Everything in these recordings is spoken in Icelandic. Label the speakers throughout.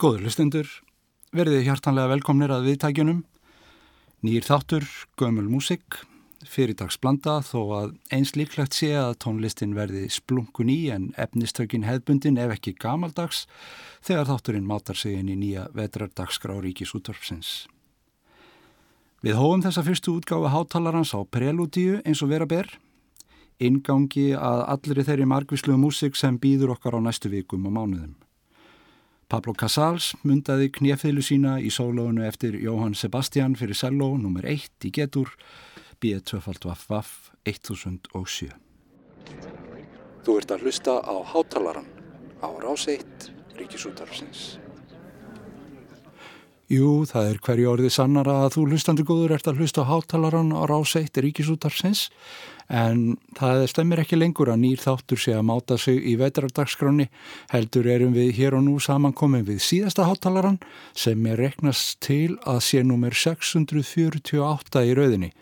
Speaker 1: Góður lustendur, verðið hjartanlega velkomnir að viðtækjunum. Nýr þáttur, gömul músik, fyrirtagsblanda þó að eins líklegt sé að tónlistin verði splunkun í en efnistökin hefbundin ef ekki gamaldags þegar þátturinn mátar sig inn í nýja vetrardagsgrá ríkis útvarpsins. Við hóum þessa fyrstu útgáfi hátalarans á prelúdíu eins og vera ber, ingangi að allri þeirri margvíslu músik sem býður okkar á næstu vikum og mánuðum. Pablo Casals mundaði knjefðilu sína í sólónu eftir Jóhann Sebastian fyrir Sello nr. 1 í getur B2FF 1007. Þú ert að hlusta á hátalaran á rás 1 Ríkisútarfsins. Jú, það er hverju orðið sannara að þú hlustandi góður ert að hlusta á hátalaran á rás 1 Ríkisútarfsins en það stemmir ekki lengur að nýr þáttur sé að máta sig í vetrardagsgráni heldur erum við hér og nú samankomin við síðasta hátalaran sem er reknast til að sé nummer 648 í rauðinni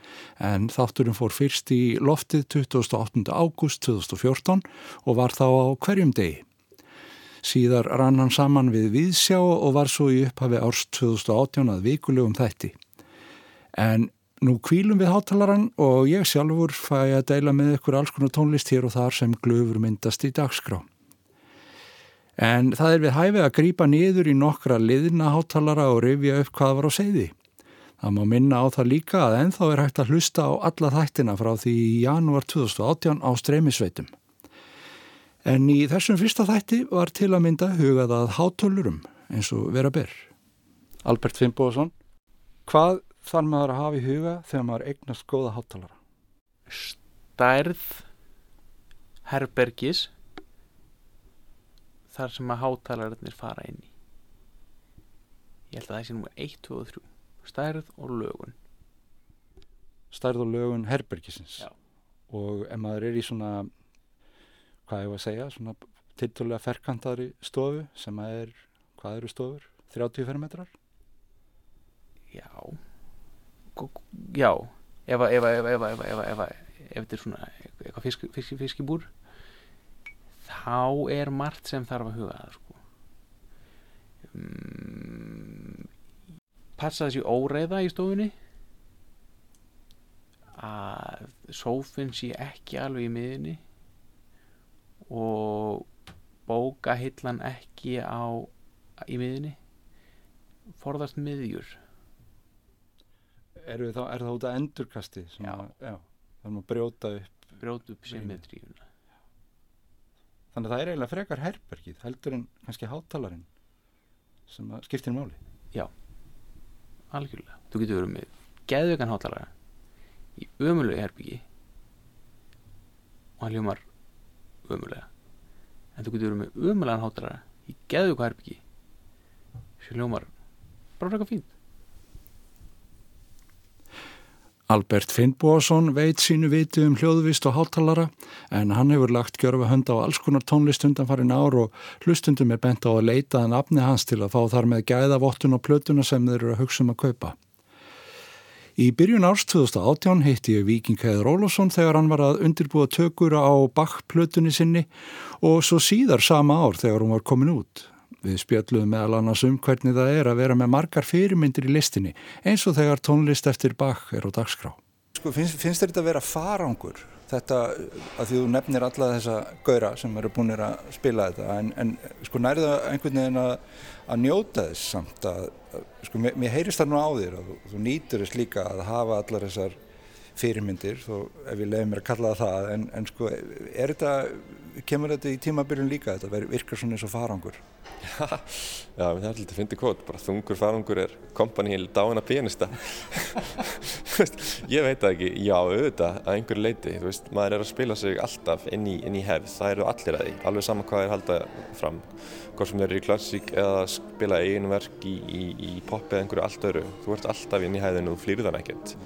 Speaker 1: en þátturum fór fyrst í loftið 28. ágúst 2014 og var þá á hverjum degi. Síðar rann hann saman við Víðsjá og var svo í upphafi árs 2018 að vikulegum þætti. En Nú kvílum við hátalaran og ég sjálfur fæ að deila með ykkur alls konar tónlist hér og þar sem glöfur myndast í dagskrá. En það er við hæfið að grýpa niður í nokkra liðna hátalara og rifja upp hvað var á segði. Það má minna á það líka að enþá er hægt að hlusta á alla þættina frá því í janúar 2018 á streymisveitum. En í þessum fyrsta þætti var til að mynda hugað að hátölurum eins og vera ber. Albert Fimboðsson, hvað þarf maður að hafa í huga þegar maður eignast góða hátalara?
Speaker 2: Stærð herbergis þar sem að hátalararnir fara inn í ég held að það sé nummer 1, 2 og 3 stærð og lögun
Speaker 1: Stærð og lögun herbergisins?
Speaker 2: Já.
Speaker 1: og ef maður er í svona hvað ég var að segja svona tiltölulega ferkantaðri stofu sem að er, hvað eru stofur 30 fermetrar
Speaker 2: Já Já Ef þetta er svona eitthvað fisk, fisk, fiskibúr þá er margt sem þarf að huga að sko. mm, passa þessi óreiða í stofunni að sófinn sé ekki alveg í miðunni og bókahillan ekki á í miðunni forðast miðjur
Speaker 1: er, þá, það út að endurkasti sem
Speaker 2: Já.
Speaker 1: að, já, þannig að brjóta upp
Speaker 2: brjóta upp symmetríuna.
Speaker 1: Þannig að það er eiginlega frekar herbergið heldur en kannski hátalarinn sem skiptir máli.
Speaker 2: Algjörlega, þú getur verið með geðveikan hátalara í ömulegu herbyggi og hann hljómar ömulega en þú getur verið með ömulegan hátalara í geðveiku herbyggi sem hljómar bara frekar fínt
Speaker 1: Albert Finnbóasson veit sínu viti um hljóðvist og hátalara en hann hefur lagt gjörfa hönd á alls konar tónlist undan farin ár og hlustundum er bent á að leita að nafni hans til að fá þar með gæða vottun á plötuna sem þeir eru að hugsa um að kaupa. Í byrjun árs 2018 hitti ég Víking Heður Ólafsson þegar hann var að undirbúa tökur á Bach-plötunni sinni og svo síðar sama ár þegar hún var komin út. Við spjöldluðum meðal annars um hvernig það er að vera með margar fyrirmyndir í listinni eins og þegar tónlist eftir Bach er á dagskrá. Sko, finnst, finnst þetta að vera farangur? Þetta að því þú nefnir alla þessa gauðra sem eru búinir að spila þetta en, en sko nærið það einhvern veginn að, að njóta þess samt að sko mér, mér heyrist það nú á þér að þú, þú nýtur þess líka að hafa allar þessar fyrirmyndir þó ef ég leiði mér að kalla það en, en sko er þetta, kemur þetta í tímabyrjun líka þetta virkar svona eins og farangur?
Speaker 3: Já, það er alltaf fyndi kvot, bara þungur farangur er kompanið dáina pianista. Ég veit það ekki, já, auðvitað að einhverju leiti, þú veist, maður er að spila sig alltaf inn í, inn í hefð, það eru allir að því, alveg sama hvað er halda fram, hvort sem þeir eru í klassík eða spila eigin verk í, í, í pop eða einhverju allt öðru, þú ert alltaf inn í hefðinu og þú flýrð hann ekkert.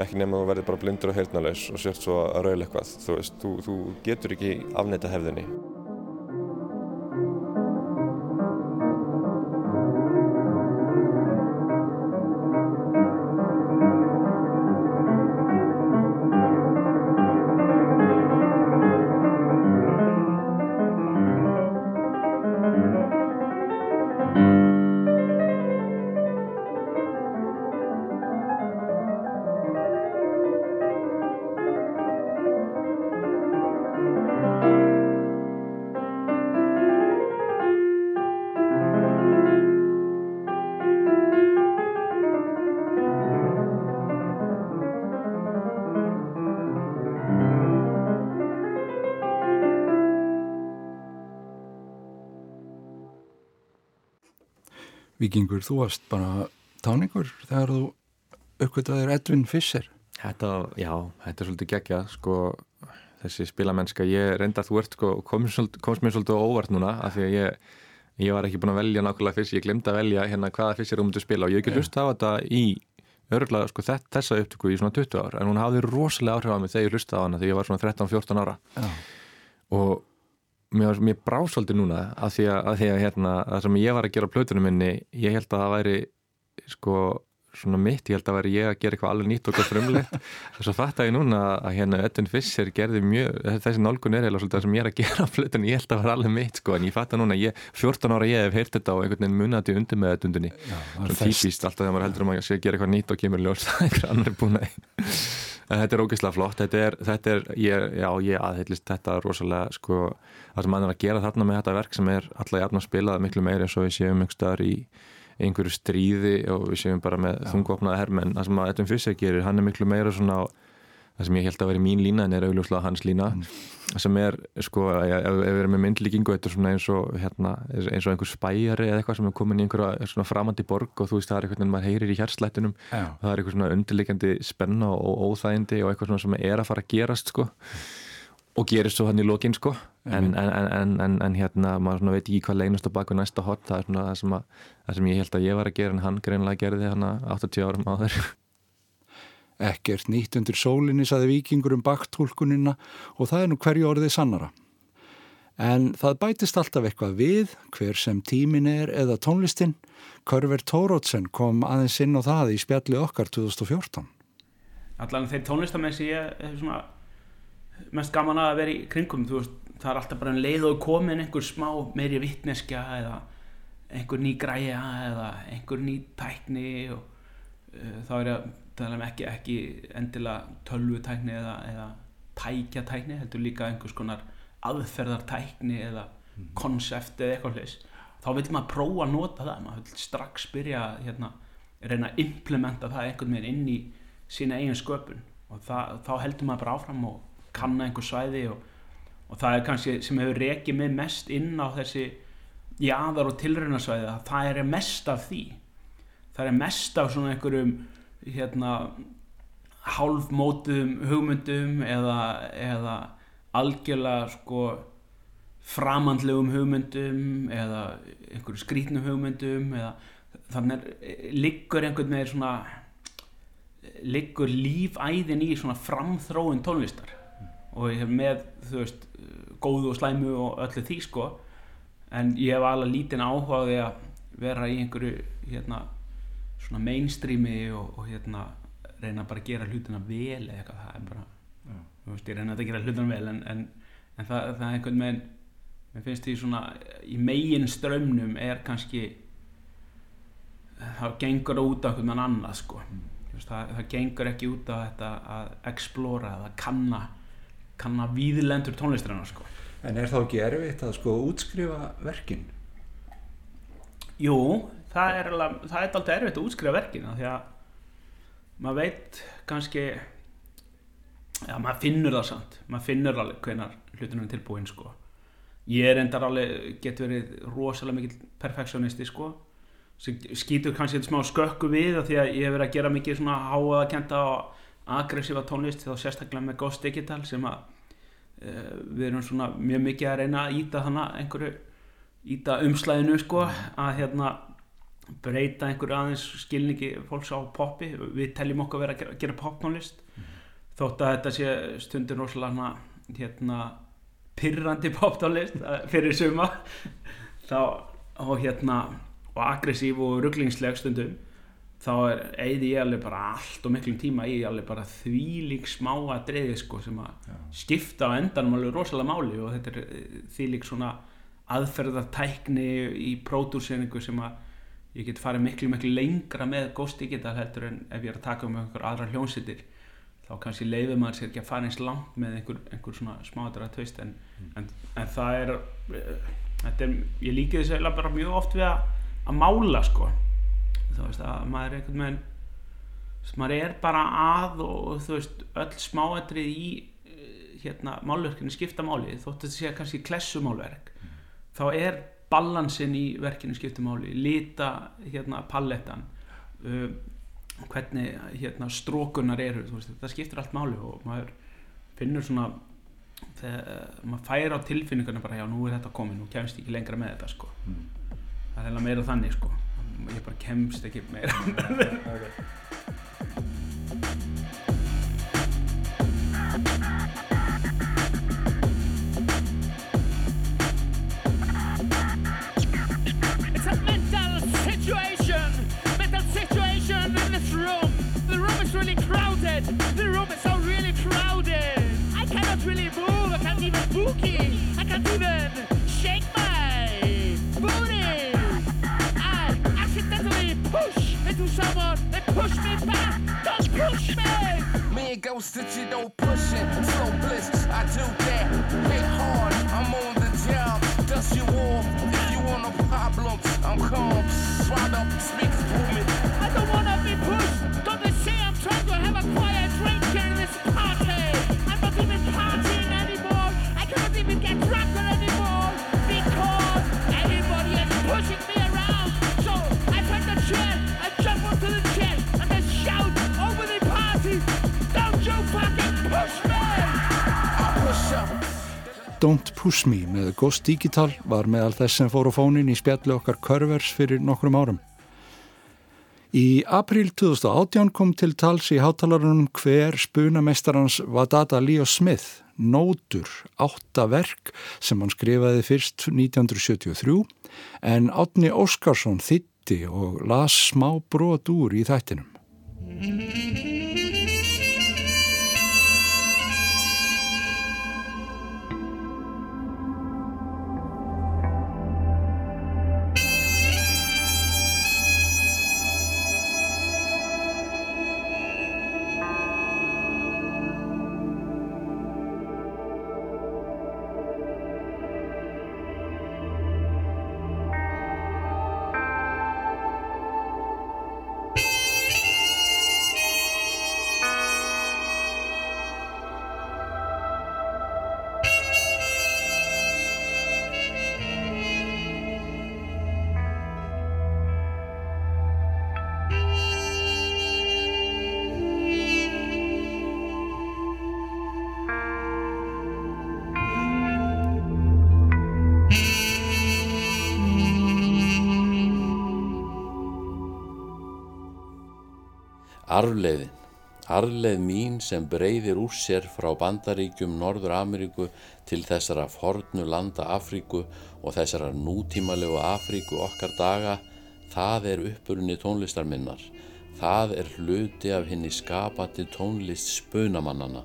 Speaker 3: Ekki nema að þú verður bara blindur og heyrnalaus og sért svo að raula eitthvað, þú veist, þú, þú getur ekki afneita hefðinni.
Speaker 1: Víkingur, þú varst bara táningur þegar þú uppgötaðir Edvin Fischer.
Speaker 3: Þetta, já, þetta er svolítið geggjað, sko, þessi spilamennska, ég reynda þú ert, sko, komst, komst mér svolítið óvart núna, af því að ég, ég var ekki búin að velja nákvæmlega fyrst, ég glemdi að velja hérna hvaða fyrst er um að spila og ég hef ekki hlust á þetta í örgulega, sko, þess, þessa upptöku í svona 20 ár, en hún hafði rosalega áhrif á mig þegar ég hlusta á hana, þegar ég var svona 13-14 ára
Speaker 1: Já.
Speaker 3: og mér, mér brá svolítið núna af því að, að, því að hérna, það sem ég var að gera á plötunum minni, ég held að það væri sko svona mitt, ég held að væri ég að gera eitthvað alveg nýtt og gott frumlegt og svo fatt að ég núna að hérna Edvin Fischer gerði mjög, þessi nálgun er eiginlega svolítið það sem ég er að gera á plötunum, ég held að það var alveg mitt sko, en ég fatt að núna, ég, 14 ára ég hef heyrt þetta á einhvern veginn munandi undir með þetta undunni svona típist, alltaf þegar maður heldur um að sé að gera eitthvað nýtt og kemur ljós en þetta er ógeðslega flott. Þetta er, þetta er ég, já, ég aðhyllist þetta rosalega sko, það sem maður er að gera þarna með þetta verk sem er alltaf jafn að spila það miklu meira eins og við séum einhver staðar í einhverju stríði og við séum bara með þungopnaða hermenn, það sem að Edvin Fischer gerir hann er miklu meira svona það sem ég held að vera mín lína en er augljóslega hans lína sem er sko ef, við erum með myndlíkingu þetta er svona eins og hérna, eins og einhver spæjari eða eitthvað sem er komin í einhverja svona framandi borg og þú veist það er eitthvað en maður heyrir í hjarslættunum
Speaker 1: Já.
Speaker 3: og það er eitthvað svona undirliggjandi spenna og óþægindi og eitthvað svona sem er að fara að gerast sko og gerist svo hann í lokin sko. En, en, en, en, en hérna maður svona veit ekki hvað leynast á baku næsta hot það er svona það sem, að, það sem ég held að ég var að gera en hann greinlega gerði hann 80 árum áður
Speaker 1: Ekkert nýtt undir sólinni saði vikingur um baktúlkunina og það er nú hverju orðið sannara. En það bætist alltaf eitthvað við, hver sem tímin er eða tónlistin. Körver Tórótsen kom aðeins inn á það í spjalli okkar 2014.
Speaker 2: allan þeir tónlistamenn sem ég hef svona mest gaman að vera í kringum þú veist, það er alltaf bara en leið og komin einhver smá meiri vittneskja eða einhver ný græja eða einhver ný tækni og uh, þá er ég að tala um ekki, ekki endilega tölvutækni eða, eða tækjatækni heldur líka einhvers konar aðferðartækni eða konsept eða eitthvað hlis þá vil maður prófa að nota það maður vil strax byrja að hérna, reyna að implementa það einhvern veginn inn í sína eigin sköpun. Og það, þá heldur maður bara áfram og kanna einhver svæði og, og það er kannski sem hefur rekið mig mest inn á þessi jaðar og tilraunarsvæði að það er mest af því. Það er mest af svona einhverjum hérna hálfmótum hugmyndum eða, eða algjörlega sko framandlegum hugmyndum eða einhverju skrítnum hugmyndum eða þannig er liggur einhvern veginn svona liggur lífæðin í svona framþróun tónlistar. Og ég hef með þú veist góðu og slæmu og öllu því sko. En ég hef alveg lítinn áhuga á því að vera í einhverju hérna svona mainstreami og, og hérna reyna bara að gera hlutina vel eða eitthvað það er bara þú veist ég reyna að gera hlutina vel en, en, en það, það er einhvern veginn mér finnst því svona í megin strömmnum er kannski það gengur út af einhvern annan sko mm. það, það gengur ekki út af þetta að explora eða kanna kanna víðlendur tónlistræna sko
Speaker 1: En er þá ekki erfitt að sko útskrifa verkin?
Speaker 2: Jú, það er alveg, það er alltaf erfitt að útskrifa verkin því að maður veit kannski já, maður finnur það samt. Maður finnur alveg hvenar hlutunum er tilbúin sko. Ég er endar alveg, getur verið rosalega mikil perfektionisti sko sem skýtur kannski eitthvað smá skökku við því að ég hef verið að gera mikið svona háaða kenta og aggressífa tónlist þá sérstaklega með Ghost Digital sem að uh, við erum svona mjög mikið að reyna að íta þannig einhverju íta umslæðinu sko að hérna breyta einhverju aðeins skilningi fólks á poppi við teljum okkur að vera að gera, gera poptónlist mm. þótt að þetta sé stundir rosalega hérna pyrrandi poptónlist fyrir suma þá og hérna og aggressív og rugglingsleg stundum þá er eigði ég alveg bara allt og miklum tíma í alveg bara þvílík smá að dreyði sko sem að Já. skipta á endanum alveg rosalega máli og þetta er eh, þvílík svona aðferðartækni í pródúseringu sem að ég get farið miklu miklu lengra með Ghost Digital heldur en ef ég er að taka um einhver aðra hljónsittir þá kannski leiður maður sér ekki að fara eins langt með einhver, einhver svona smáðara tvist en, mm. en, en það er, er ég líki þess að bara mjög oft við að, að mála sko þú veist að maður er einhvern veginn maður er bara að og þú veist öll smáætrið í hérna málverkinu skipta máli þótt þetta sé kannski klessumálverk mm. þá er balansin í verkinu skipta máli lita hérna palettan uh, hvernig hérna strókunar eru veist, það skiptir allt máli og maður finnur svona þegar maður fær á tilfinningarna bara já nú er þetta komið, nú kemst ég ekki lengra með þetta sko. Mm. það er meira þannig sko. Ég bara kemst ekki meira.
Speaker 4: It's someone they push me back don't push me
Speaker 5: Me and Ghost Stitchy don't push it. Slow bliss, I do that. Hit hard, I'm on the job. Dust you off if you want a problem. I'm calm. Swat up, speakers booming.
Speaker 4: I Don't Push Me
Speaker 1: með Ghost Digital var meðal þess sem fór á fónin í spjalli okkar Körvers fyrir nokkrum árum. Í april 2018 kom til tals í hátalarunum hver spunamestarans Vadada Leo Smith, Nótur, átta verk sem hann skrifaði fyrst 1973 en Átni Óskarsson þitti og las smá brot úr í þættinum.
Speaker 6: Arfleiðin. Arfleið mín sem breyðir úr sér frá bandaríkjum Norður Ameríku til þessara fornu landa Afríku og þessara nútímalegu Afríku okkar daga, það er uppurunni tónlistar minnar. Það er hluti af henni skapandi tónlist spunamannana.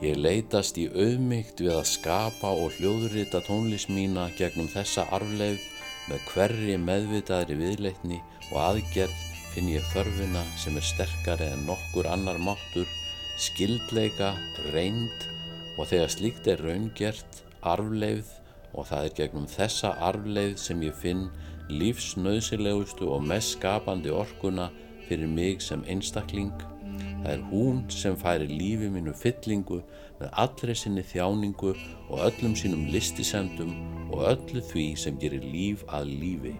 Speaker 6: Ég leitast í auðmygt við að skapa og hljóðrita tónlist mína gegnum þessa arfleið með hverri meðvitaðri viðleitni og aðgerð finn ég þörfina sem er sterkari en nokkur annar máttur, skildleika, reynd og þegar slíkt er raungert, arfleið og það er gegnum þessa arfleið sem ég finn lífsnauðsilegustu og mest skapandi orkuna fyrir mig sem einstakling. Það er hún sem færi lífi mínu fyllingu með allri sinni þjáningu og öllum sínum listisendum og öllu því sem gerir líf að lífi.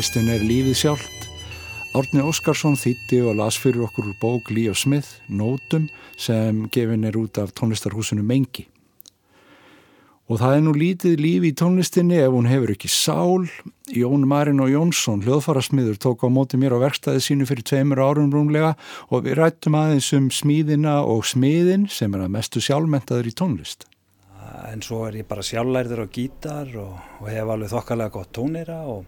Speaker 1: Tónlistin er lífið sjálft. Árni Óskarsson þýtti og las fyrir okkur úr bók Leo Smith, Nótum, sem gefin er út af tónlistarhúsinu Mengi. Og það er nú lítið líf í tónlistinni ef hún hefur ekki sál. Jón Marin og Jónsson, hljóðfarasmiður, tók á móti mér á verkstæði sínu fyrir tveimur árum rúmlega og við rættum aðeins um smíðina og smiðin sem er að mestu sjálfmentaður í tónlist.
Speaker 7: En svo er ég bara sjálflærður á gítar og, og hef alveg þokkalega gott tónera og,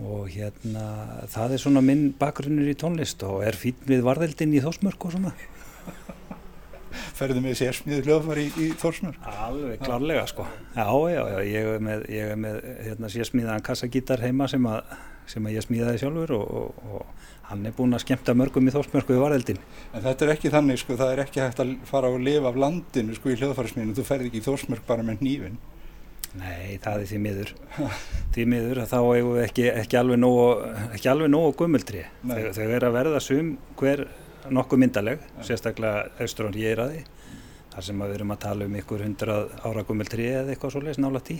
Speaker 7: og hérna það er svona minn bakgrunnur í tónlist og er fín við varðeldin í þósmörk og svona.
Speaker 1: Ferðu með sérsmíður hljóðfari í, í Þórsmörk?
Speaker 7: Alveg klárlega sko. Já, já, já, ég er með, ég er með hérna, sérsmíðaðan kassagítar heima sem að, sem að ég smíðaði sjálfur og, og, og hann er búinn að skemmta mörgum í Þórsmörku við varðeldin.
Speaker 1: En þetta er ekki þannig sko, það er ekki hægt að fara og lifa af landinu sko í hljóðfarismíðinu, þú ferð ekki í Þórsmörk bara með nývin.
Speaker 7: Nei, það er því miður. því miður að þá eigum við ekki, ekki alveg nógu, nógu gummultri. Þau, þau er að verða sum hver nokkuð myndaleg, sérstaklega austur án ég er að því þar sem við erum að tala um ykkur hundrað ára gummul trí eða eitthvað svo leiðis nála tí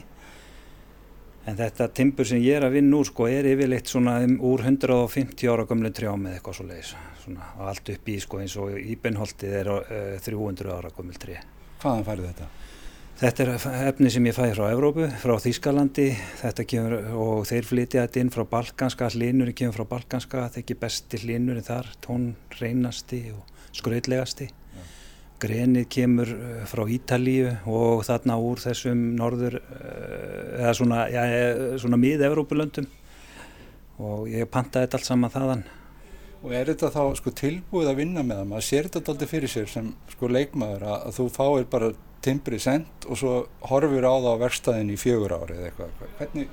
Speaker 7: en þetta timpur sem ég er að vinna úr sko er yfirleitt svona um, úr 150 ára gummul trjám eða eitthvað svo leiðis svona allt upp í sko eins og Íbenholtið er uh, 300 ára gummul trí
Speaker 1: Hvaðan færðu þetta?
Speaker 7: Þetta er efni sem ég fæði frá Evrópu, frá Þýskalandi kemur, og þeir flytja þetta inn frá balkanska, hlinurinn kemur frá balkanska, þetta er ekki besti hlinurinn þar, tónreinasti og skrautlegasti. Ja. Grenið kemur frá Ítalíu og þarna úr þessum norður, eða svona, ja, svona mið-Evrópulöndum og ég pantaði þetta allt saman þaðan.
Speaker 1: Og er þetta þá sko tilbúið að vinna með það? Maður sér þetta alltaf fyrir sér sem sko leikmaður að, að þú fáir bara timbrið sendt og svo horfur á það á verkstæðin í fjögur ári eða eitthvað. Hvernig,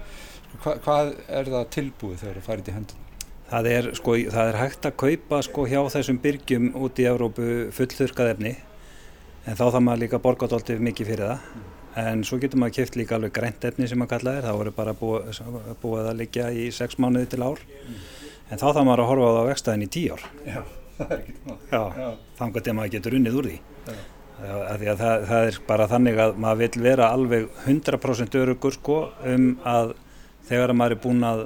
Speaker 1: hva, hvað er það tilbúið þegar það farið til hendun?
Speaker 7: Það er, sko, það er hægt að kaupa sko, hjá þessum byrgjum út í Európu fullþurkað efni en þá þarf maður líka borgatóltið mikið fyrir það. Mm. En svo getur maður kæft líka alveg grænt efni sem maður kallaðir, það voru bara búið, búið að liggja í sex mánuði til ár. Mm. En þá þarf maður að horfa á það á verkstæðin í tíu ár.
Speaker 1: Já, það er ekki nátt.
Speaker 7: Já, þannig að maður getur unnið úr því. Já. Að að það, það er bara þannig að maður vil vera alveg 100% örugur sko um að þegar maður er búin að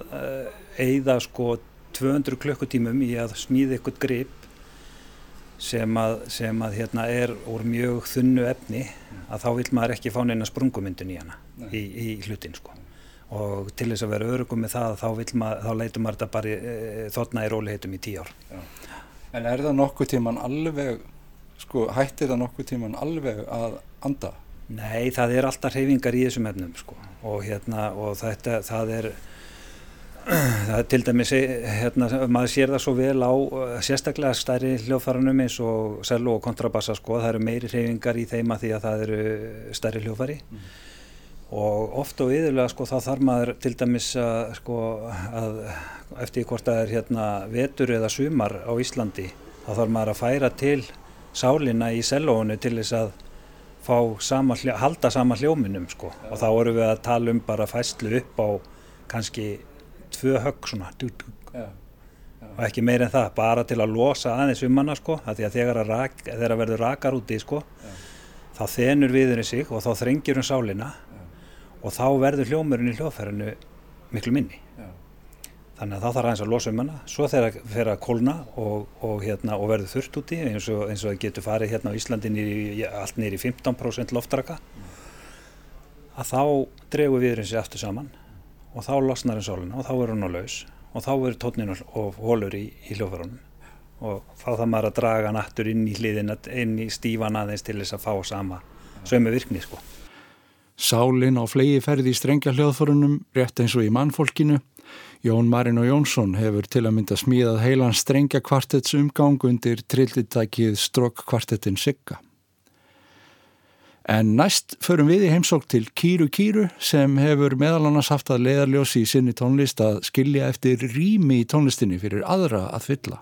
Speaker 7: eigða sko 200 klukkutímum í að smíða eitthvað grip sem að, sem að hérna er úr mjög þunnu efni að þá vil maður ekki fá neina sprungumyndun í hana í, í hlutin sko. Og til þess að vera örugum með það þá, maður, þá leitur maður þetta bara e, þotna í róliheitum í tíu ár. Já.
Speaker 1: En er það nokkuð tíman alveg sko hættir það nokkuð tíman alveg að anda?
Speaker 7: Nei, það er alltaf hreyfingar í þessum efnum sko og hérna og þetta, það er það er til dæmis hérna, maður sér það svo vel á sérstaklega stærri hljóðfærunum eins og selvo og kontrabassa sko, það eru meiri hreyfingar í þeima því að það eru stærri hljóðfæri mm. og oft og yðurlega sko þá þarf maður til dæmis að sko að eftir hvort það er hérna vetur eða sumar á Íslandi þá þarf maður að færa til sálina í selvoinu til þess að sama, halda sama hljóminum sko og þá eru við að tala um bara fæslu upp á kannski tvö högg svona dú, dú. Já, já. og ekki meir en það bara til að losa aðeins um hana sko að því að þegar að, rak, verður rakar úti sko já. þá þenur viðurinn sig og þá þrengir hún sálina og þá verður hljómurinn í hljóðferðinu miklu minni þannig að þá þarf aðeins að losa um hana svo þegar það fer að kólna og, og, hérna, og verður þurft úti eins og, eins og það getur farið hérna á Íslandi nýri, allt nýri 15% loftraka að þá dregur viðurinn sig aftur saman og þá losnar henn sóluna og þá er hún á laus og þá er tónin og hólur í, í hljófarunum og þá þarf maður að draga hann aftur inn í hliðin inn í stífan aðeins til þess að fá sama sömu virkni sko.
Speaker 1: Sálin á flegi ferði í strengja hljóðfórunum rétt eins og í mannfólkinu Jón Marin og Jónsson hefur til að mynda smíðað heilan strengja kvartets umgang undir trillitækið strokk kvartetin Sigga. En næst förum við í heimsók til Kýru Kýru sem hefur meðal annars haft að leiðarljósi í sinni tónlist að skilja eftir rými í tónlistinni fyrir aðra að fylla.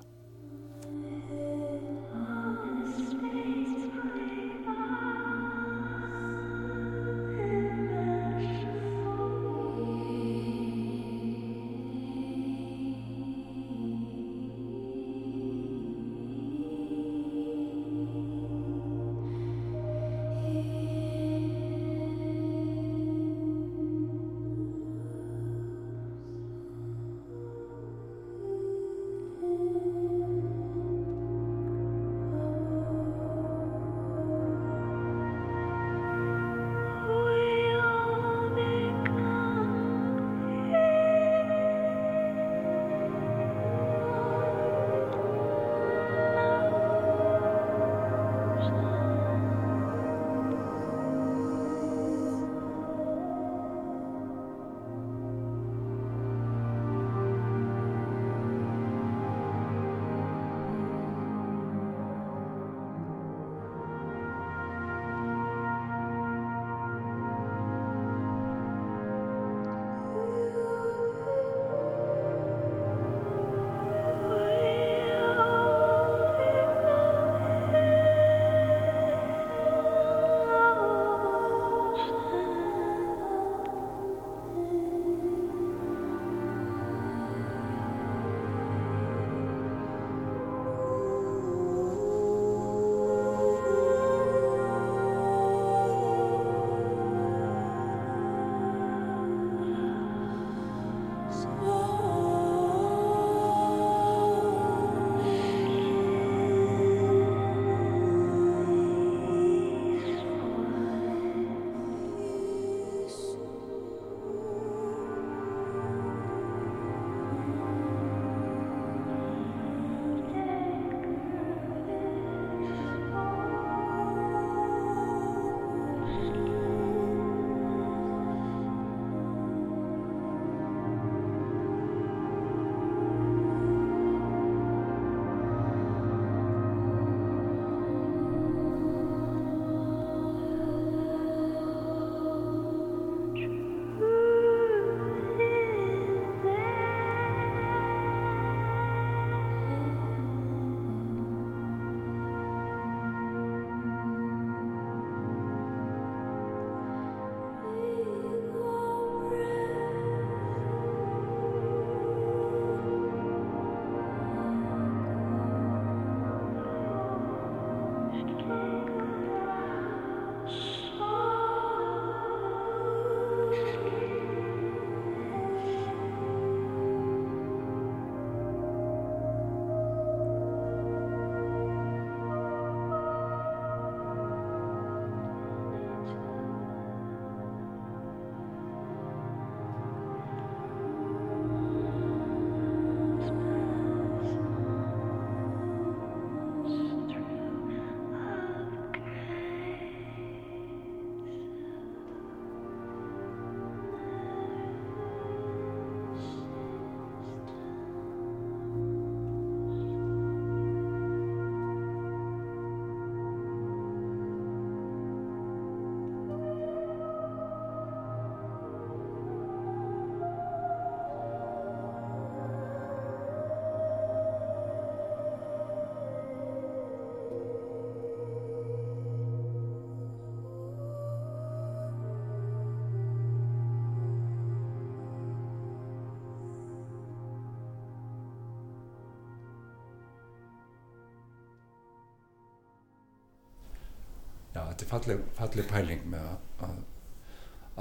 Speaker 1: Þetta er falleg, falleg pæling með að,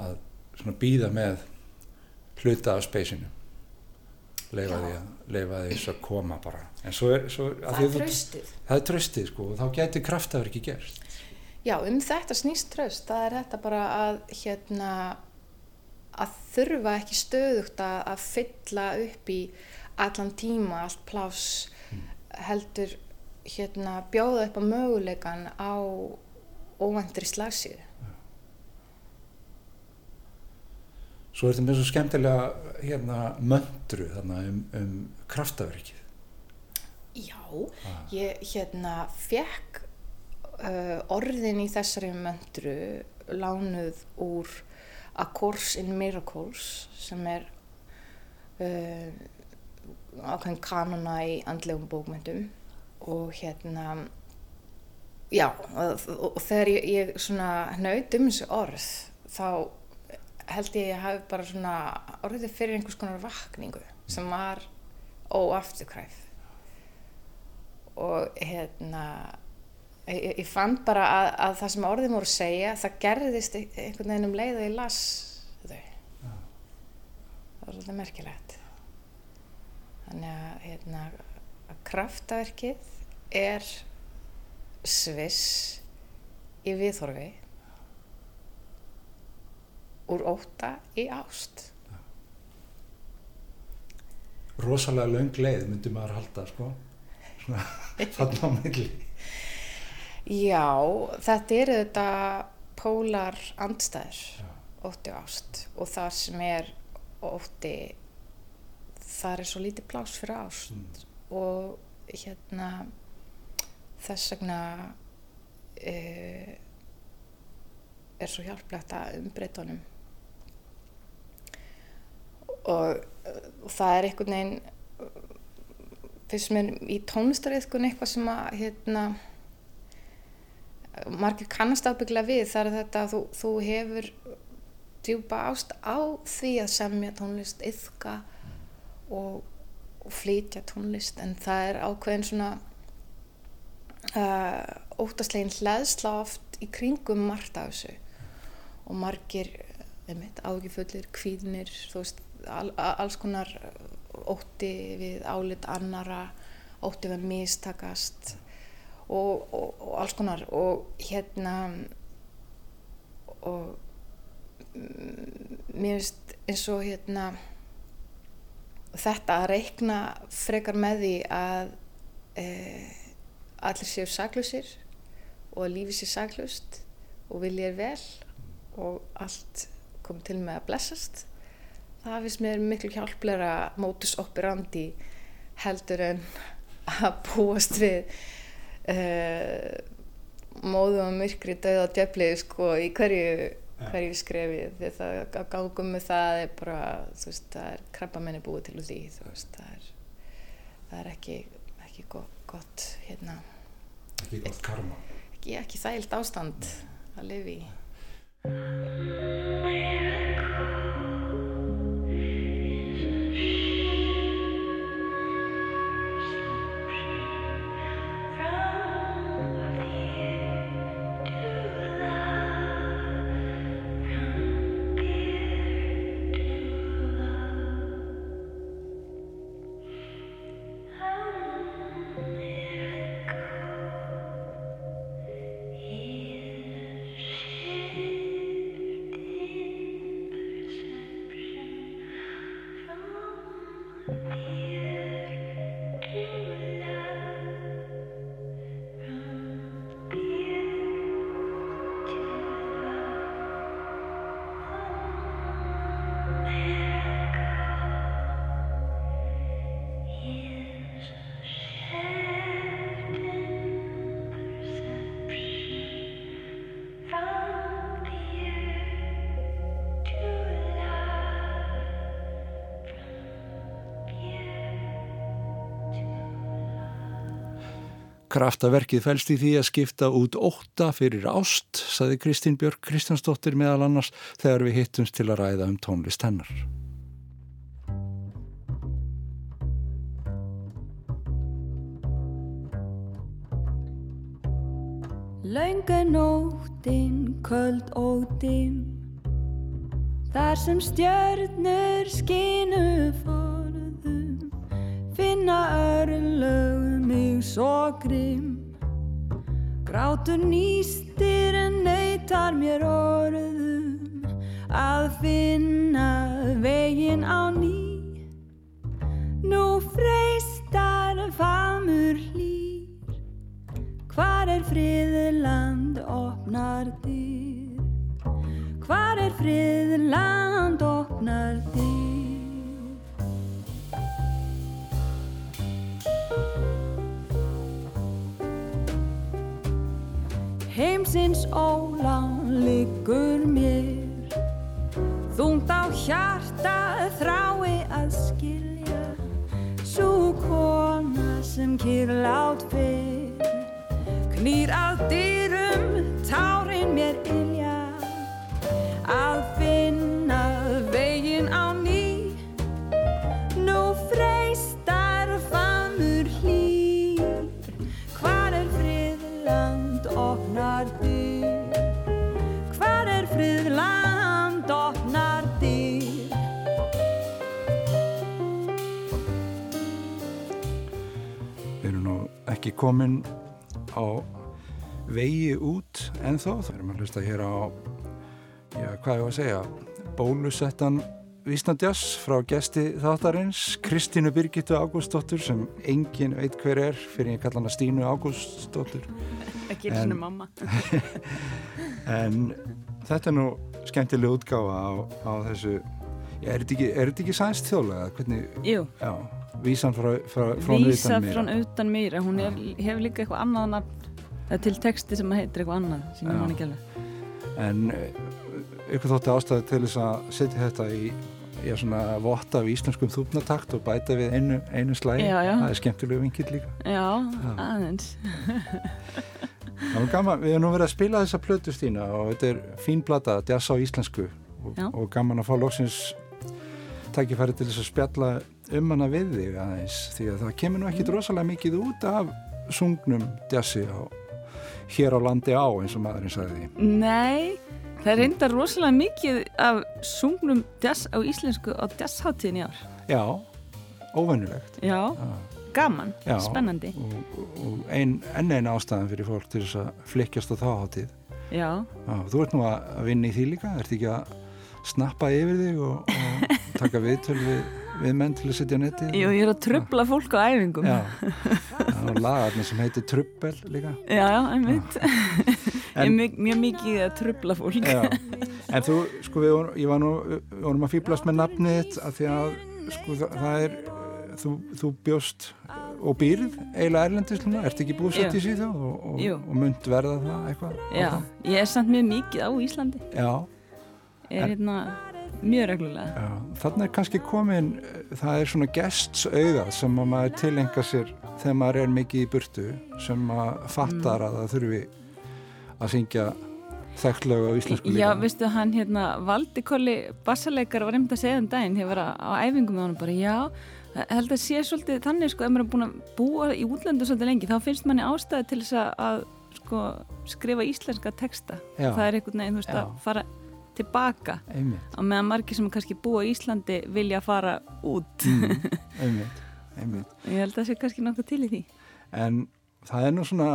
Speaker 1: að, að býða með hluta af speysinu leifa því að koma bara. En svo er, svo, að
Speaker 8: Það er traustið.
Speaker 1: það er tröstið sko og þá gæti kraftaður ekki gerst.
Speaker 8: Já, um þetta snýst tröst, það er þetta bara að hérna að þurfa ekki stöðugt að, að fylla upp í allan tíma, allt pláss heldur hérna bjóða upp á möguleikan á óvæntri slagsíðu.
Speaker 1: svo er þetta með svo skemmtilega hérna möndru þarna um, um kraftaverkið.
Speaker 8: Já, ég hérna fekk uh, orðin í þessari möndru lánuð úr A Course in Miracles sem er uh, ákveðin kanona í andlegum bókmyndum og hérna já og, þegar ég, ég svona hnaut um þessu orð þá held ég að ég hafi bara svona orðið fyrir einhvers konar vakningu sem var óafturkræf. Og hérna ég, ég fann bara að, að það sem orðin voru að segja það gerðist ein- einhvern veginn um leið og ég las þau. Það var svolítið merkilegt. Þannig að hérna að kraftaverkið er sviss í viðhorfi úr óta í ást.
Speaker 1: Rosalega löng leið myndi maður halda sko. Þarna á milli.
Speaker 8: Já, þetta eru þetta pólar andstæður, ótti og ást. Og það sem er ótti, það er svo lítið pláss fyrir ást. Og hérna þess vegna uh, er svo hjálplegt að umbreyta honum. Og, og það er einhvern veginn fyrst mér í tónlistariðkun eitthvað sem að hérna margir kannast ábyggla við það er þetta að þú, þú hefur djúpa ást á því að semja tónlist, yfka og, og flytja tónlist. En það er ákveðin svona uh, óttaslegin hlæðsla oft í kringum margt af þessu. Og margir ágifullir, kvíðnir veist, al, a- alls konar ótti við álit annara ótti við að mistakast og, og, og alls konar. Og hérna og mm, mér finnst eins og hérna þetta að reikna frekar með því að e, allir séu saklusir og að lífi sé saklust og vilja er vel og allt kom til með að blessast. Það finnst mér miklu hjálplega mótus operandi heldur en að búast við uh, móðum og myrkri döða djöflið sko í hverju, hverju skrefi. Því það að gangum með það er bara þú veist það er krabba menni búið til því þú veist það er, það er ekki, ekki gott, gott hérna.
Speaker 1: Ekki gott karma.
Speaker 8: Ekki, ekki þægilt ástand að lifi í
Speaker 1: Kraftaverkið fælst í því að skipta út ótta fyrir ást, saði Kristín Björk Kristjánsdóttir meðal annars þegar við hittumst til að ræða um tónlist hennar.
Speaker 9: Launga nóttin, köld dim Þar sem stjörnur skinu forðum Finna örlög svo grimm Grátur nýstir en neytar mér orðum. Að finna veginn á ný. Nú freistar famur hlýr. Hvar er friðland opnar dyr? Hvar er friðland opnar dyr Heimsins ólán liggur mér. Þungt á hjarta þrái að skilja Sú kona sem kýrlát fyrr. Knýr að dyrum tárin mér ilja Að
Speaker 1: ekki komin á vegi út ennþá. Það erum að hlusta hér á, já, hvað ég var að segja, bólusettan Vísnandjas frá gesti þáttarins, Kristínu Birgittu Ágústóttur sem engin veit hver er fyrir ég kalla hana Stínu Ágústóttur.
Speaker 9: Ekki
Speaker 1: En-
Speaker 9: sinni mamma
Speaker 1: En þetta er nú skemmtileg útgáfa á, á þessu, er þetta ekki, er ekki sænst þjóðlega? Hvernig,
Speaker 9: Jú,
Speaker 1: já, vísan frá, frá, frá
Speaker 9: vísa
Speaker 1: utan
Speaker 9: frá
Speaker 1: meira.
Speaker 9: utan mýra Hún er, hefur líka eitthvað annað nafn til texti sem heitir eitthvað annað sem ég man ekki alveg
Speaker 1: En eh, ykkur þótti ástæði til þess að setja þetta í já, svona votta af íslenskum þúpnatakt og bæta við einu, einu
Speaker 9: já.
Speaker 1: Það er skemmtilegu vinkill líka.
Speaker 9: Já,
Speaker 1: Já.
Speaker 9: aðeins
Speaker 1: Það var gaman, við erum nú verið að spila þessa plötu Stína og þetta er fín blata, jazz á íslensku og, og gaman að fá loksins tækifæri til þess að spjalla um hana við þig aðeins því að það kemur nú ekkit rosalega mikið út af sungnum jazzi á, hér á landi á eins og maðurinn sagði.
Speaker 9: Nei, það er reyndar rosalega mikið af sungnum jazz á íslensku á jazzháttíðin í ár.
Speaker 1: Já, óvennulegt.
Speaker 9: Já, gaman,
Speaker 1: Já,
Speaker 9: spennandi.
Speaker 1: og, og ein, enn einn ástæðan fyrir fólk til þess að flikkjast á þáháttíð
Speaker 9: Já,
Speaker 1: Já, þú ert nú að að vinna í því líka ert ekki að snappa yfir þig og, og taka viðtöl við, við menn til að setja á netið
Speaker 9: Jú, ég er að trubla fólk á æfingum.
Speaker 1: Já, það er lagarni sem heitir Trubbel líka.
Speaker 9: Já, já einmitt. Ég er
Speaker 1: En-
Speaker 9: mjög, mikið að trubla fólk.
Speaker 1: Já, en þú, sko, við, vorum- ég var nú, við vorum að fýblast með nafnið þitt af því að, sko, það, það er, þú, þú bjóst og býrð eiginlega erlendis núna, ert ekki búsett í síðu og, og, og mynd verða það eitthvað?
Speaker 9: Já,
Speaker 1: áfram?
Speaker 9: ég er samt mjög mikið á Íslandi.
Speaker 1: Já,
Speaker 9: er hérna mjög reglulega
Speaker 1: já, þarna er kannski komin, það er svona gests augað sem að maður tilenga sér þegar maður er mikið í burtu sem maður fattar að það þurfi að syngja þekklög á íslensku
Speaker 9: Já,
Speaker 1: líka.
Speaker 9: veistu, hann hérna Valdi Kolli bassaleikar var einmitt að segja um daginn þegar ég var á æfingum með hann bara, já, held að sé svolítið þannig, sko, ef maður er búin að búa í útlöndu svolítið lengi, þá finnst manni ástæði til þess að, að sko, skrifa íslenska texta.
Speaker 1: Já.
Speaker 9: Það er einhvern veginn, þú veist,
Speaker 1: Já.
Speaker 9: að fara tilbaka
Speaker 1: Einmitt.
Speaker 9: á meðan margir sem kannski búa í Íslandi vilja fara út.
Speaker 1: Mm, einmitt, einmitt.
Speaker 9: ég held að það sé kannski nokkuð til í því.
Speaker 1: En það er nú svona,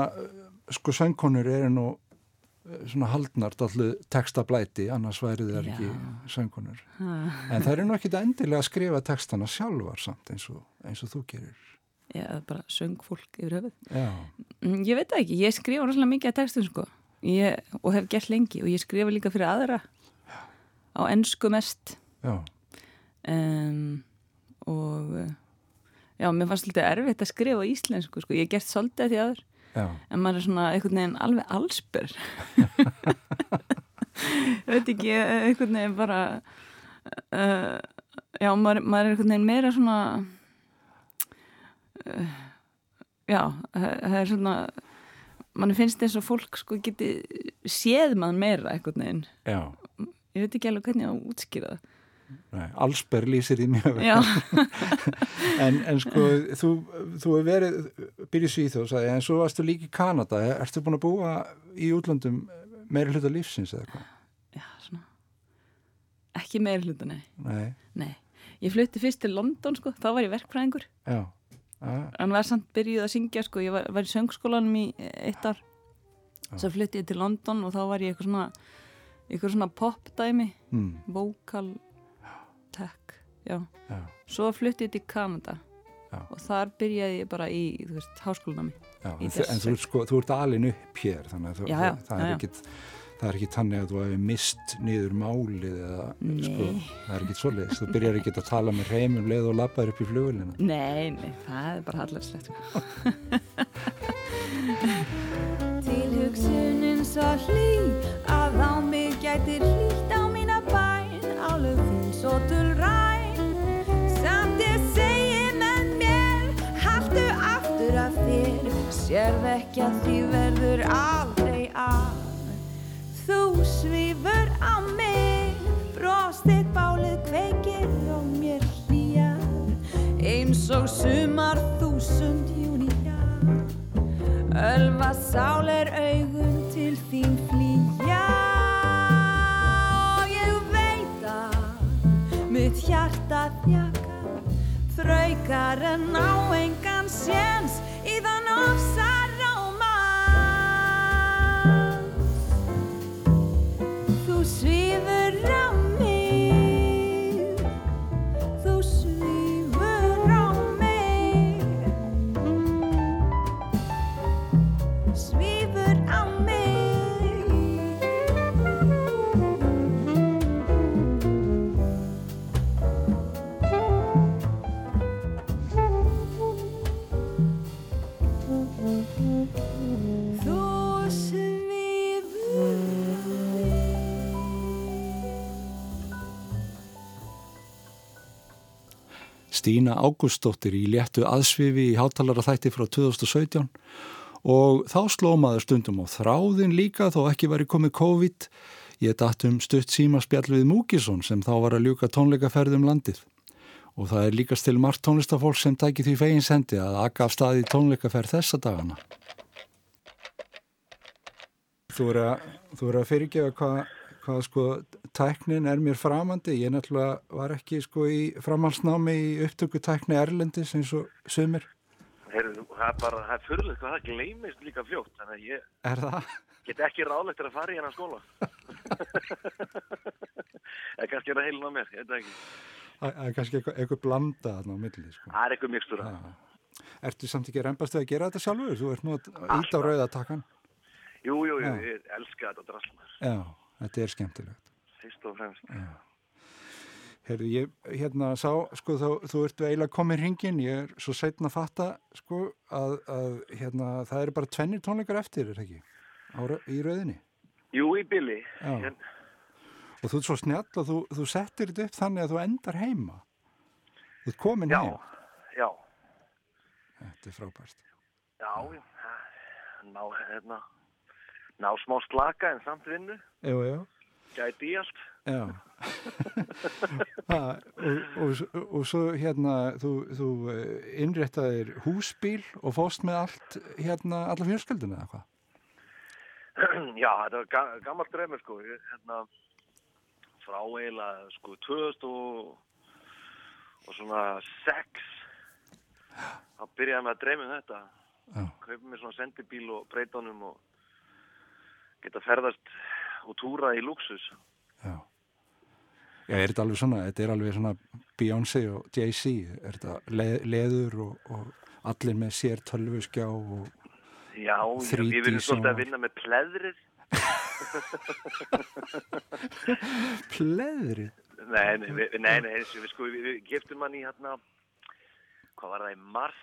Speaker 1: sko söngkonur eru nú uh, svona haldnar allu textablæti, annars væri þær
Speaker 9: Já.
Speaker 1: ekki söngkonur.
Speaker 9: Ha.
Speaker 1: En það eru nú ekki endilega að skrifa textana sjálfar samt eins og, eins og þú gerir.
Speaker 9: Já, bara söngfólk yfir höfuð.
Speaker 1: Já,
Speaker 9: Mm, Ég veit það ekki, ég skrifa rosalega mikið af textum sko ég, og hef gert lengi og ég skrifa líka fyrir aðra á ennsku mest.
Speaker 1: Já,
Speaker 9: um, og uh, já, mér fannst lítið erfitt að skrifa íslensku sko, ég gert svolítið af því aður
Speaker 1: já,
Speaker 9: en maður er svona einhvern veginn alveg allsber. Ég veit ekki eh, einhvern veginn bara uh, já, maður, maður er einhvern veginn meira svona uh, já, það er svona mann finnst eins og fólk sko geti séð mann meira einhvern veginn.
Speaker 1: Já.
Speaker 9: Ég veit ekki alveg hvernig útskýra það.
Speaker 1: Nei, allsber lýsir í mjög en, en sko, þú, þú hefur verið byrja í Svíþjóð, sagði, en svo varstu líka í Kanada, ertu búin að búa í útlöndum meiri hluta lífsins eða eitthvað?
Speaker 10: Já, svona. Ekki meiri hluta, nei.
Speaker 1: Nei,
Speaker 10: nei. Ég flutti fyrst til London sko, þá var ég verkfræðingur.
Speaker 1: Já,
Speaker 10: en var samt byrjuð að syngja sko, ég var, var í söngskólanum í eitt ár. Svo flutti ég til London og þá var ég eitthvað svona eitthvað svona popdæmi
Speaker 1: mm.
Speaker 10: vocal tech já.
Speaker 1: já.
Speaker 10: svo flutti ég til Kanada
Speaker 1: Já.
Speaker 10: og þar byrjaði ég bara í, þú veist, háskólanami
Speaker 1: Já,
Speaker 10: Í
Speaker 1: en, en þú, ert sko, þú ert alin upp hér þannig að þú, það, er ekkit, það er ekki tannig að þú hefur mist niður málið eða sko, það er ekkit svoleiðis þú byrjar ekki að tala með reymum leið og labbaður upp í flugulina
Speaker 10: Nei, nei, það er bara hallarslegt
Speaker 9: Tilhugsunin svo hlý að á mig gæti hlýtt á mína bæn álöf þín svo dulræn samt ég segi með mér haltu aftur af þér sérð ekki að því verður aldrei af þú svífur á mig brostið bálið kveikir og mér hlýjar eins og sumar þúsund júnía. Ölva sáler augun til þín flýja mitt hjarta þjaka þraukar en á engan séns í þann ofsar
Speaker 1: Stína Ágústóttir í léttu aðsvifi í hátalara þætti frá 2017 og þá sló maður stundum á þráðin líka þó ekki væri komið COVID. Ég datt um stutt símaspjall við Múkisson sem þá var að ljúka tónleikaferðum landið. Og það er líkast til margt tónlistafólk sem tæki því fegins hendi að akka af staði tónleikaferð þessa dagana. Þú er að, þú er að fyrirgefa hvað hvað sko tæknin er mér framandi ég náttúrulega var ekki sko í framhalsnámi í upptöku tækni Erlendis eins og sumir
Speaker 11: Heyrðu, það er bara, það er fyrirlegt hvað það gleymist líka fljótt, þannig að ég
Speaker 1: Er það?
Speaker 11: get ekki ráðlegt að fara í hennar skóla. Eða kannski er það heilin á mér, ég veit ekki.
Speaker 1: Það er kannski eitthvað, eitthvað blanda þarna á milli sko.
Speaker 11: Það er eitthvað
Speaker 1: Já. Ertu samt ekki reymbast að gera þetta sjálfur? Þú ert nú ít á rauðatakkan
Speaker 11: Jú, jú, jú,
Speaker 1: Já.
Speaker 11: ég elska þetta draslamar,
Speaker 1: Já, þetta er skemmtilegt
Speaker 11: fyrst og fremst.
Speaker 1: Herðu, ég hérna sá, sko, þá, þú ert eiginlega komin hringin, ég er svo setna að fatta, sko, að, að hérna, það eru bara tvennir tónleikar eftir, er það ekki, Á, rau- í rauðinni?
Speaker 11: Jú, í billi.
Speaker 1: Já.
Speaker 11: En,
Speaker 1: Og þú ert svo snjall og þú, þú settir þetta upp þannig að þú endar heima. Þú ert komin
Speaker 11: já,
Speaker 1: heim.
Speaker 11: já,
Speaker 1: Þetta er frábært.
Speaker 11: já, já, ná, hérna, ná smá slaka en samt vinnu,
Speaker 1: Jú, jú.
Speaker 11: Gæti í allt.
Speaker 1: Ha, og, og, og svo hérna, þú, þú eh, innréttaðir húsbíl og fóst með allt, hérna, alla fjörskildina eða hvað?
Speaker 11: Já, þetta var ga gammalt dreymur sko, hérna, frá eiginlega sko 2000 og, og svona 6, þá byrjaði með að dreyma um þetta. Kaupið mér svona sendibíl og breyta honum og geta ferðast og túra í luxus.
Speaker 1: Já. Já, er þetta alveg svona, þetta er alveg svona Beyoncé og Jay-Z, er þetta le leður og, og allir með sér tölvuskjá og
Speaker 11: Já, já,
Speaker 1: 3D
Speaker 11: ég verið svolítið að vinna með pleðrið.
Speaker 1: pleðri.
Speaker 11: Nei, nei, við, nei, nei, eins við sko, við, við giftum hann í hérna, hvað var það í mars?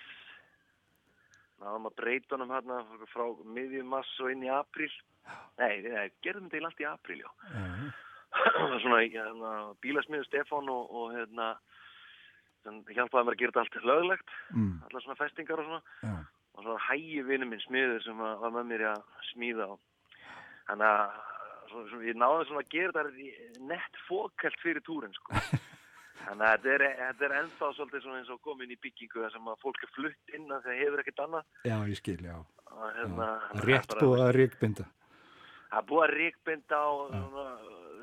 Speaker 11: Náðum að breyta honum hérna frá miðjum mars og inn í apríl. Nei, nei, gerðum þetta í allt í apríl, já. Svona, hérna, bílasmiður Stefán og, og hérna, hjálpaði mér að gera þetta allt löglegt,
Speaker 1: Mm.
Speaker 11: allar svona festingar og svona.
Speaker 1: Já.
Speaker 11: Og svo var hægi vinnu minn smiður sem að- var með mér að smíða og þannig að svo, svo, ég náði svona að gera þetta nett fókælt fyrir túrin, sko. Þannig að þetta er, þetta er ennþá svolítið svona eins og komin í byggingu þar sem að fólk er flutt inn að það hefur ekkert annað.
Speaker 12: Já, ég skil, já.
Speaker 11: Og hérna,
Speaker 12: Rétt
Speaker 11: bara-
Speaker 12: búið að ríkbinda.
Speaker 11: Að ríkbinda og svona,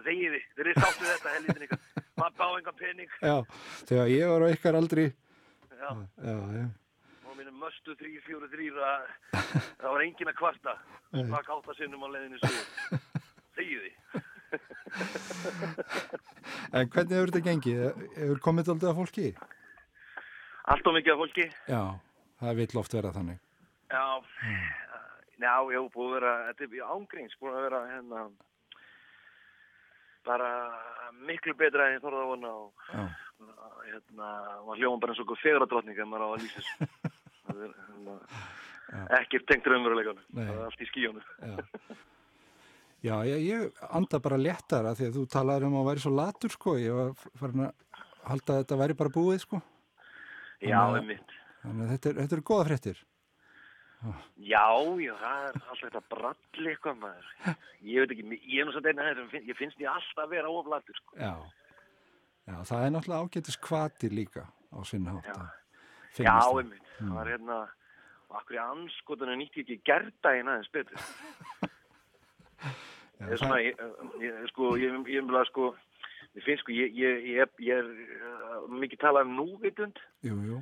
Speaker 11: þegiði, þeir eru sáttu þetta helítin ykkar. Maður bá engan pening.
Speaker 12: Já, þegar ég var á ykkar aldri,
Speaker 11: Já,
Speaker 12: já, já,
Speaker 11: og mínum möstu 3-4-3 að það var engin að kvarta. Svak átta sinnum á leiðinu svo. Þegiði.
Speaker 12: En hvernig hefur þetta gengið? Hefur komið aldrei að fólki?
Speaker 11: Allt og mikið af fólki.
Speaker 12: Já, það vill oft vera þannig.
Speaker 11: Já, já, já, búið að vera, þetta er ángríns, búið að vera hérna, bara miklu betra en ég þorði að vona og hérna, maður hljóðum bara eins og okkur fegradrottning ef maður á að lýsa þessu. Það er, hérna, ekkert tengt raunveruleikunum,
Speaker 12: Nei.
Speaker 11: það er allt í skíunum.
Speaker 12: Já. Ég, ég anda bara léttara því að þú talaður um að væri svo latur sko, ég var farin að halda að þetta væri bara búið sko.
Speaker 11: Já,
Speaker 12: Þannig að-
Speaker 11: einmitt.
Speaker 12: Þannig að þetta er, þetta er góða fréttir.
Speaker 11: Já, já, það er alltaf þetta bralli eitthvað maður. Ég veit ekki, ég er að þetta, ég finnst ég alltaf að vera oflatur, sko.
Speaker 12: Já. Já, það er náttúrulega ágætis kvati líka á sinna hátt. að
Speaker 11: Já,
Speaker 12: það.
Speaker 11: einmitt, það var hérna, og akkur í anskotunum nýtti ekki gerdaginn aðeins betur.
Speaker 12: Já,
Speaker 11: Ég er svona, ég, ég, sko, ég, ég, ég, sko, ég finnst sko, ég, ég, ég, ég er uh, mikið talað um núvitund
Speaker 12: Jú, jú.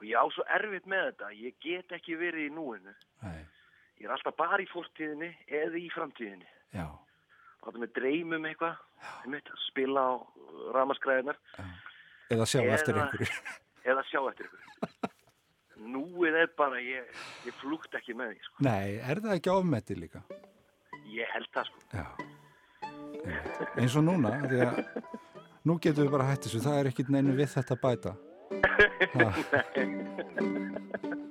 Speaker 11: Og ég á svo erfitt með þetta, ég get ekki verið í núinu.
Speaker 12: Nei.
Speaker 11: Ég er alltaf bara í fortíðinni eða í framtíðinni.
Speaker 12: Já.
Speaker 11: Þá er með dreymum eitthvað, spila á ramaskræðinar.
Speaker 12: Eða sjá eftir
Speaker 11: Eða-
Speaker 12: einhverju.
Speaker 11: Eða sjá eftir einhverju. Núið er bara, ég, ég flúkt ekki með því, sko.
Speaker 12: Nei, er það ekki ofmetti líka?
Speaker 11: Ég held það, sko.
Speaker 12: Eins og núna, því að nú getum við bara hætt þessu, það er ekkit neinu við þetta bæta. Ha.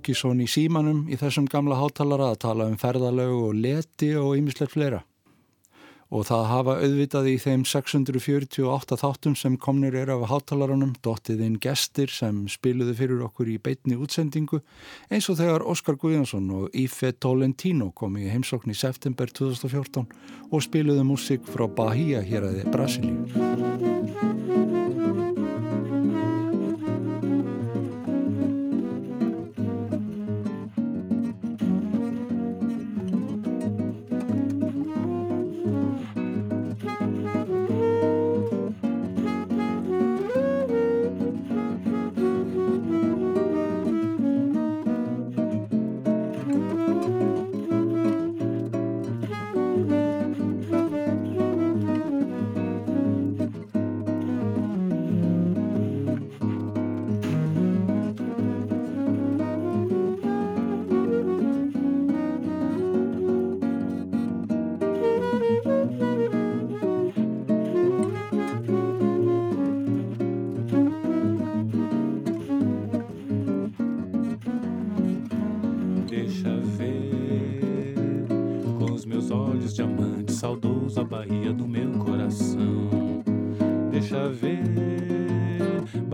Speaker 1: Múkisson í símanum í þessum gamla hátalara að tala um ferðalög og leti og ýmislegt fleira. Og það hafa auðvitað í þeim 648 þáttum sem komnir er af hátalaranum dottið inn gestir sem spiluðu fyrir okkur í beitni útsendingu eins og þegar Óskar Guðjónsson og Ife Tolentino komi í heimsókn í september 2014 og spiluðu músik frá Bahia hér aðið Brasilíu.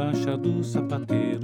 Speaker 13: Baixa do sapateiro,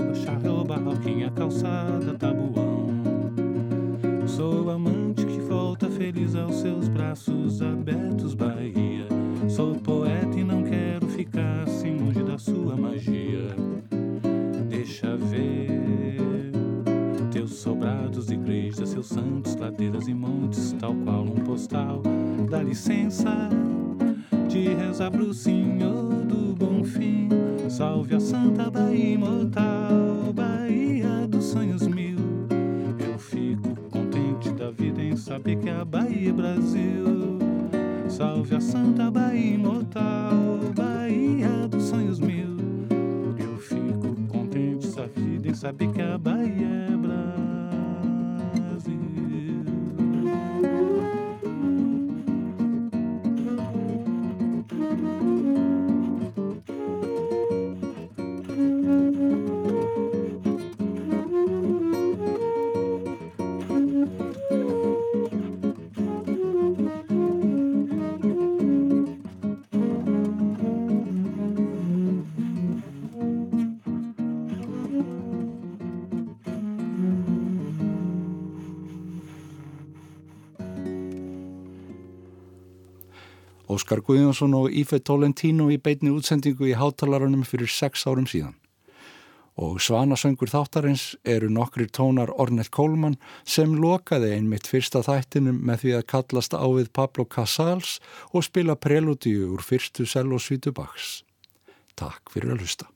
Speaker 1: Óskar Guðjónsson og Ífe Tolentino í beitni útsendingu í hátalarunum fyrir sex árum síðan. Og svanasöngur þáttarins eru nokkrir tónar Ornett Kólmann sem lokaði einmitt fyrsta þættinum með því að kallast á við Pablo Casals og spila preludíu úr fyrstu sel og svítu baks. Takk fyrir að hlusta.